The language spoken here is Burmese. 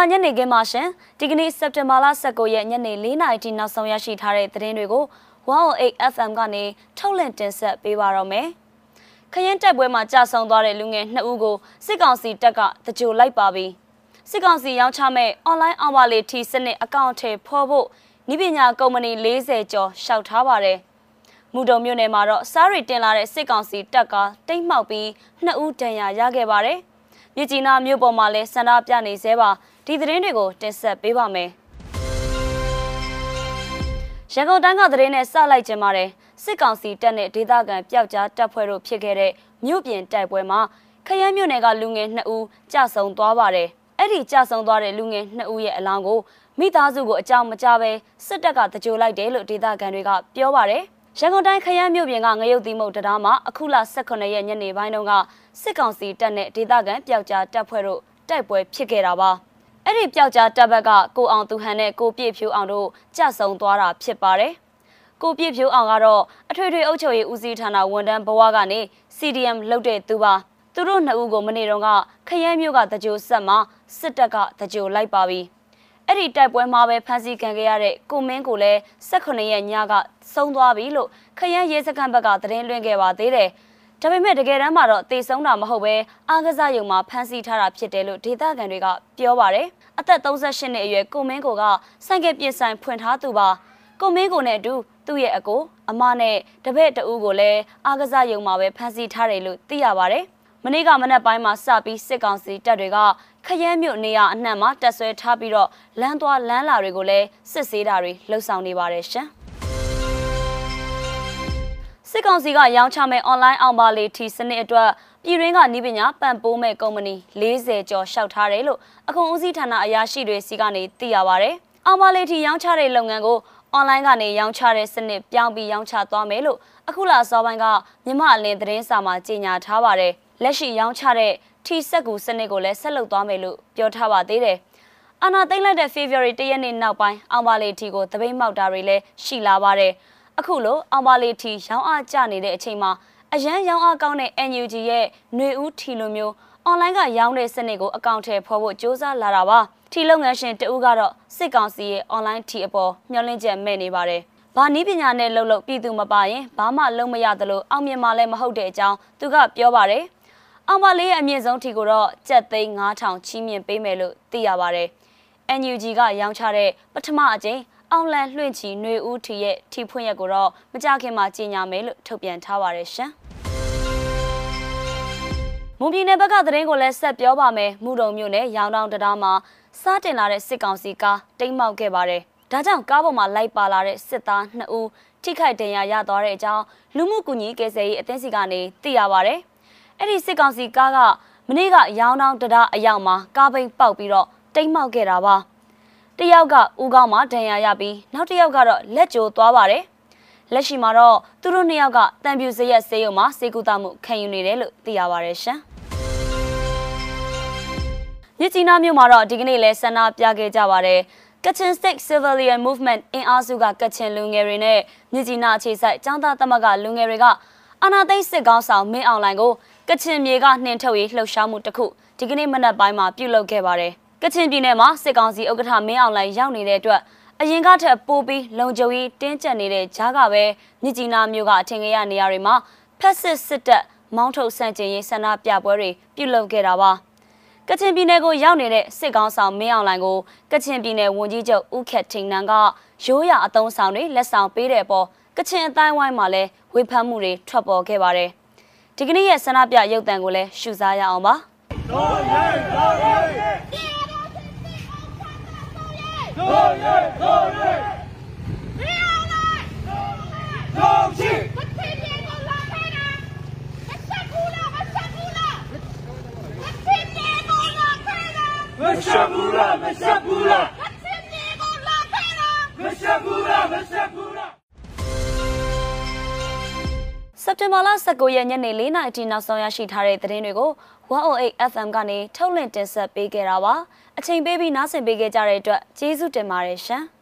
လာညနေခင်းမှာရှင်ဒီကနေ့စက်တင်ဘာလ19ရက်ညနေ4:00နာရီထိနောက်ဆုံးရရှိထားတဲ့သတင်းတွေကို108 FM ကနေထုတ်လွှင့်တင်ဆက်ပေးပါတော့မယ်။ခရင်တက်ပွဲမှာကြာဆုံးသွားတဲ့လူငယ်2ဦးကိုစစ်ကောင်စီတပ်ကတကြိုလိုက်ပါပြီ။စစ်ကောင်စီရောင်းချမဲ့ online အောင်ပါလေထီစနစ်အကောင့်ထဲဖော်ဖို့ဤပညာကုမ္ပဏီ40ကျော်ရှောက်ထားပါတယ်။မူတုံမြို့နယ်မှာတော့စားရီတင်လာတဲ့စစ်ကောင်စီတပ်ကတိတ်မှောက်ပြီး2ဦးဒဏ်ရာရခဲ့ပါတယ်။မြကြီးနားမြို့ပေါ်မှာလည်းဆန္ဒပြနေသေးပါ ဒီသတင်းတွေကိုတင်ဆက်ပေးပါမယ်ရန်ကုန်တိုင်းကသတင်းနဲ့စလိုက်ကြပါတယ်စစ်ကောင်စီတပ်နဲ့ဒေသခံပျောက်ကြားတပ်ဖွဲ့တို့ဖြစ်ခဲ့တဲ့မြို့ပြင်တိုက်ပွဲမှာခရမ်းမြို့နယ်ကလူငယ်2ဦးကြာဆုံးသွားပါတယ်အဲ့ဒီကြာဆုံးသွားတဲ့လူငယ်2ဦးရဲ့အလောင်းကိုမိသားစုကိုအကြောင်းမကြားပဲစစ်တပ်ကတကြိုလိုက်တယ်လို့ဒေသခံတွေကပြောပါတယ်ရန်ကုန်တိုင်းခရမ်းမြို့ပြင်ကငရုတ်သီးမုတ်တရားမှာအခုလ18ရက်ညနေပိုင်းတုန်းကစစ်ကောင်စီတပ်နဲ့ဒေသခံပျောက်ကြားတပ်ဖွဲ့တို့တိုက်ပွဲဖြစ်ခဲ့တာပါ အဲ့ဒီပျောက်ကြားတပ်ဘက်ကကိုအောင်သူဟန်နဲ့ကိုပြည့်ဖြိုးအောင်တို့ကြဆုံသွားတာဖြစ်ပါတယ်ကိုပြည့်ဖြိုးအောင်ကတော့အထွေထွေအုပ်ချုပ်ရေးဦးစီးဌာနဝန်ထမ်းဘဝကနေ CDM လုပ်တဲ့သူပါသူတို့နှစ်ဦးကိုမနေ့တုန်းကခရဲမျိုးကတကြိုဆက်မှာစစ်တပ်ကတကြိုလိုက်ပါပြီအဲ့ဒီတိုက်ပွဲမှာပဲဖမ်းဆီးခံခဲ့ရတဲ့ကိုမင်းကိုလည်း18ရက်ညကဆုံးသွားပြီလို့ခရမ်းရဲစခန်းဘက်ကသတင်းလွှင့်ခဲ့ပါသေးတယ်။ ဒါပေမဲ့တကယ်တမ်းမှာတော့တေဆုံးတာမဟုတ်ပဲအားကစားရုံမှာဖမ်းဆီးထားတာဖြစ်တယ်လို့ဒေသခံတွေကပြောပါတယ်အသက်38နှစ်အရွယ်ကိုမင်းကိုကဆိုင်ကယ်ပြင်ဆိုင်ဖွင့်ထားသူပါကိုမင်းကိုနဲ့အတူသူ့ရဲ့အကိုအမနဲ့တပည့်တဦးကိုလည်းအားကစားရုံမှာပဲဖမ်းဆီးထားတယ်လို့သိရပါတယ်မနေ့ကမနက်ပိုင်းမှာစပြီးစစ်ကောင်စီတပ်တွေကခရဲမြို့နေရာအနှံ့မှာတက်ဆွဲထားပြီးတော့လမ်းသွားလမ်းလာတွေကိုလည်းစစ်ဆေးတာတွေလှုပ်ဆောင်နေပါတယ်ရှင်။ စစ်ကောင်စီကရောင်းချမဲ့ online အောင်ပါလေထီစနစ်အတွက်ပြည်ရင်းကနီးပညာပံ့ပိုးမဲ့ကုမ္ပဏီ40ကျော်ရှောက်ထားတယ်လို့အခွန်ဦးစီးဌာနအရာရှိတွေစီကနေသိရပါဗျ။အောင်ပါလေထီရောင်းချတဲ့လုပ်ငန်းကို online ကနေရောင်းချတဲ့စနစ်ပြောင်းပြီးရောင်းချသွားမယ်လို့အခုလစောပိုင်းကမြမအလင်းသတင်းစာမှာကြေညာထားပါတယ်။လက်ရှိရောင်းချတဲ့ထီစက်ကူစနစ်ကိုလည်းဆက်လုပ်သွားမယ်လို့ပြောထားပါသေးတယ်။အာနာသိမ့်လိုက်တဲ့ February 1ရက်နေ့နောက်ပိုင်းအောင်ပါလေထီကိုတပိတ်မောက်တာတွေလည်းရှိလာပါတယ်။ အခုလိုအောင်ပါလေးထီရောင်းအားကျနေတဲ့အချိန်မှာအရန်ရောင်းအားကောင်းတဲ့ NUG ရဲ့ຫນွေဦးထီလိုမျိုးအွန်လိုင်းကရောင်းတဲ့စနစ်ကိုအကောင့်ထဲဖော်ဖို့စ조사လာတာပါထီလုပ်ငန်းရှင်တဦးကတော့စစ်ကောင်စီရဲ့အွန်လိုင်းထီအပေါ်မျှော်လင့်ချက်မဲ့နေပါတယ်ဘာနည်းပညာနဲ့လှုပ်လှုပ်ပြည်သူမပါရင်ဘာမှလုံးမရသလိုအောင်မြင်မှလည်းမဟုတ်တဲ့အကြောင်းသူကပြောပါတယ်အောင်ပါလေးရဲ့အမြင့်ဆုံးထီကိုတော့ကြက်သိန်း9000ချီးမြှင့်ပေးမယ်လို့သိရပါတယ် NUG ကရောင်းချတဲ့ပထမအကြိမ် အောင်လန်လွှင့်ချီຫນွေဦးထီရဲ့ထီဖွင့်ရက်ကိုတော့မကြခင်မှာကြီးညာမယ်လို့ထုတ်ပြန်ထားပါတယ်ရှင်။မွန်ပြည်နယ်ဘက်ကသတင်းကိုလည်းဆက်ပြောပါမယ်။မူတုံမြို့နယ်ရောင်တောင်တရားမှာစားတင်လာတဲ့စစ်ကောင်စီကားတိမ်းမောက်ခဲ့ပါတယ်။ဒါကြောင့်ကားပေါ်မှာလိုက်ပါလာတဲ့စစ်သား2ဦးထိခိုက်ဒဏ်ရာရသွားတဲ့အကြောင်းလူမှုကူညီကယ်ဆယ်ရေးအသင်းစီကနေသိရပါဗျ။အဲ့ဒီစစ်ကောင်စီကားကမနေ့ကရောင်တောင်တရားအရောက်မှာကားပိန်ပေါက်ပြီးတော့တိမ်းမောက်ခဲ့တာပါ။ တယောက်ကဦးခေါင်းမှာဒဏ်ရာရပြီးနောက်တစ်ယောက်ကတော့လက်ကျိုးသွားပါတယ်လက်ရှိမှာတော့သူတို့နှစ်ယောက်ကတံပြူစရက်ဆေးရုံမှာစေကူတာမှုခံယူနေတယ်လို့သိရပါတယ်ရှင်မြစ်ကြီးနားမြို့မှာတော့ဒီကနေ့လဲဆန္ဒပြခဲ့ကြပါတယ်ကချင် State Civilian Movement အင်အားစုကကချင်လူငယ်တွေနဲ့မြစ်ကြီးနားအခြေစိုက်ចောင်းသားသမဂ္ဂလူငယ်တွေကအာနာသိန်းစစ်ကောင်းဆောင်မင်းအောင်လှိုင်ကိုကချင်မြေကနှင်ထုတ်ရေးလှုပ်ရှားမှုတစ်ခုဒီကနေ့မနက်ပိုင်းမှာပြုလုပ်ခဲ့ပါတယ် ကချင်ပြည်နယ်မှာစစ်ကောင်စီဥက္ကဋ္ဌမင်းအောင်လှိုင်ရောက်နေတဲ့အတွက်အရင်ကထက်ပိုပြီးလုံခြုံရေးတင်းကျပ်နေတဲ့ကြားကပဲမြစ်ကြီးနားမြို့ကအထင်ကြီးရနေရာတွေမှာဖက်စစ်စစ်တပ်မောင်းထုတ်ဆန့်ကျင်ရေးဆန္ဒပြပွဲတွေပြုလုပ်ခဲ့တာပါကချင်ပြည်နယ်ကိုရောက်နေတဲ့စစ်ကောင်ဆောင်မင်းအောင်လှိုင်ကိုကချင်ပြည်နယ်ဝန်ကြီးချုပ်ဦးခက်ထင်းနန်ကရိုးရာအုံဆောင်တွေလက်ဆောင်ပေးတဲ့အပေါ်ကချင်အတိုင်းဝိုင်းမှာလည်းဝေဖန်မှုတွေထွက်ပေါ်ခဲ့ပါတယ်ဒီကနေ့ရဲ့ဆန္ဒပြရုပ်သံကိုလည်းရှုစားရအောင်ပါ တော်ရဲ စက်တင်ဘာလ19ရက်ညနေ4နာရီထိနောက်ဆုံးရရှိထားတဲ့သတင်းတွေကို108 FM ကနေထုတ်လွှင့်တင်ဆက်ပေးခဲ့တာပါအချိန်ပေးပြီးနားဆင်ပေးခဲ့ကြတဲ့အတွက်ကျေးဇူးတင်ပါတယ်ရှင်။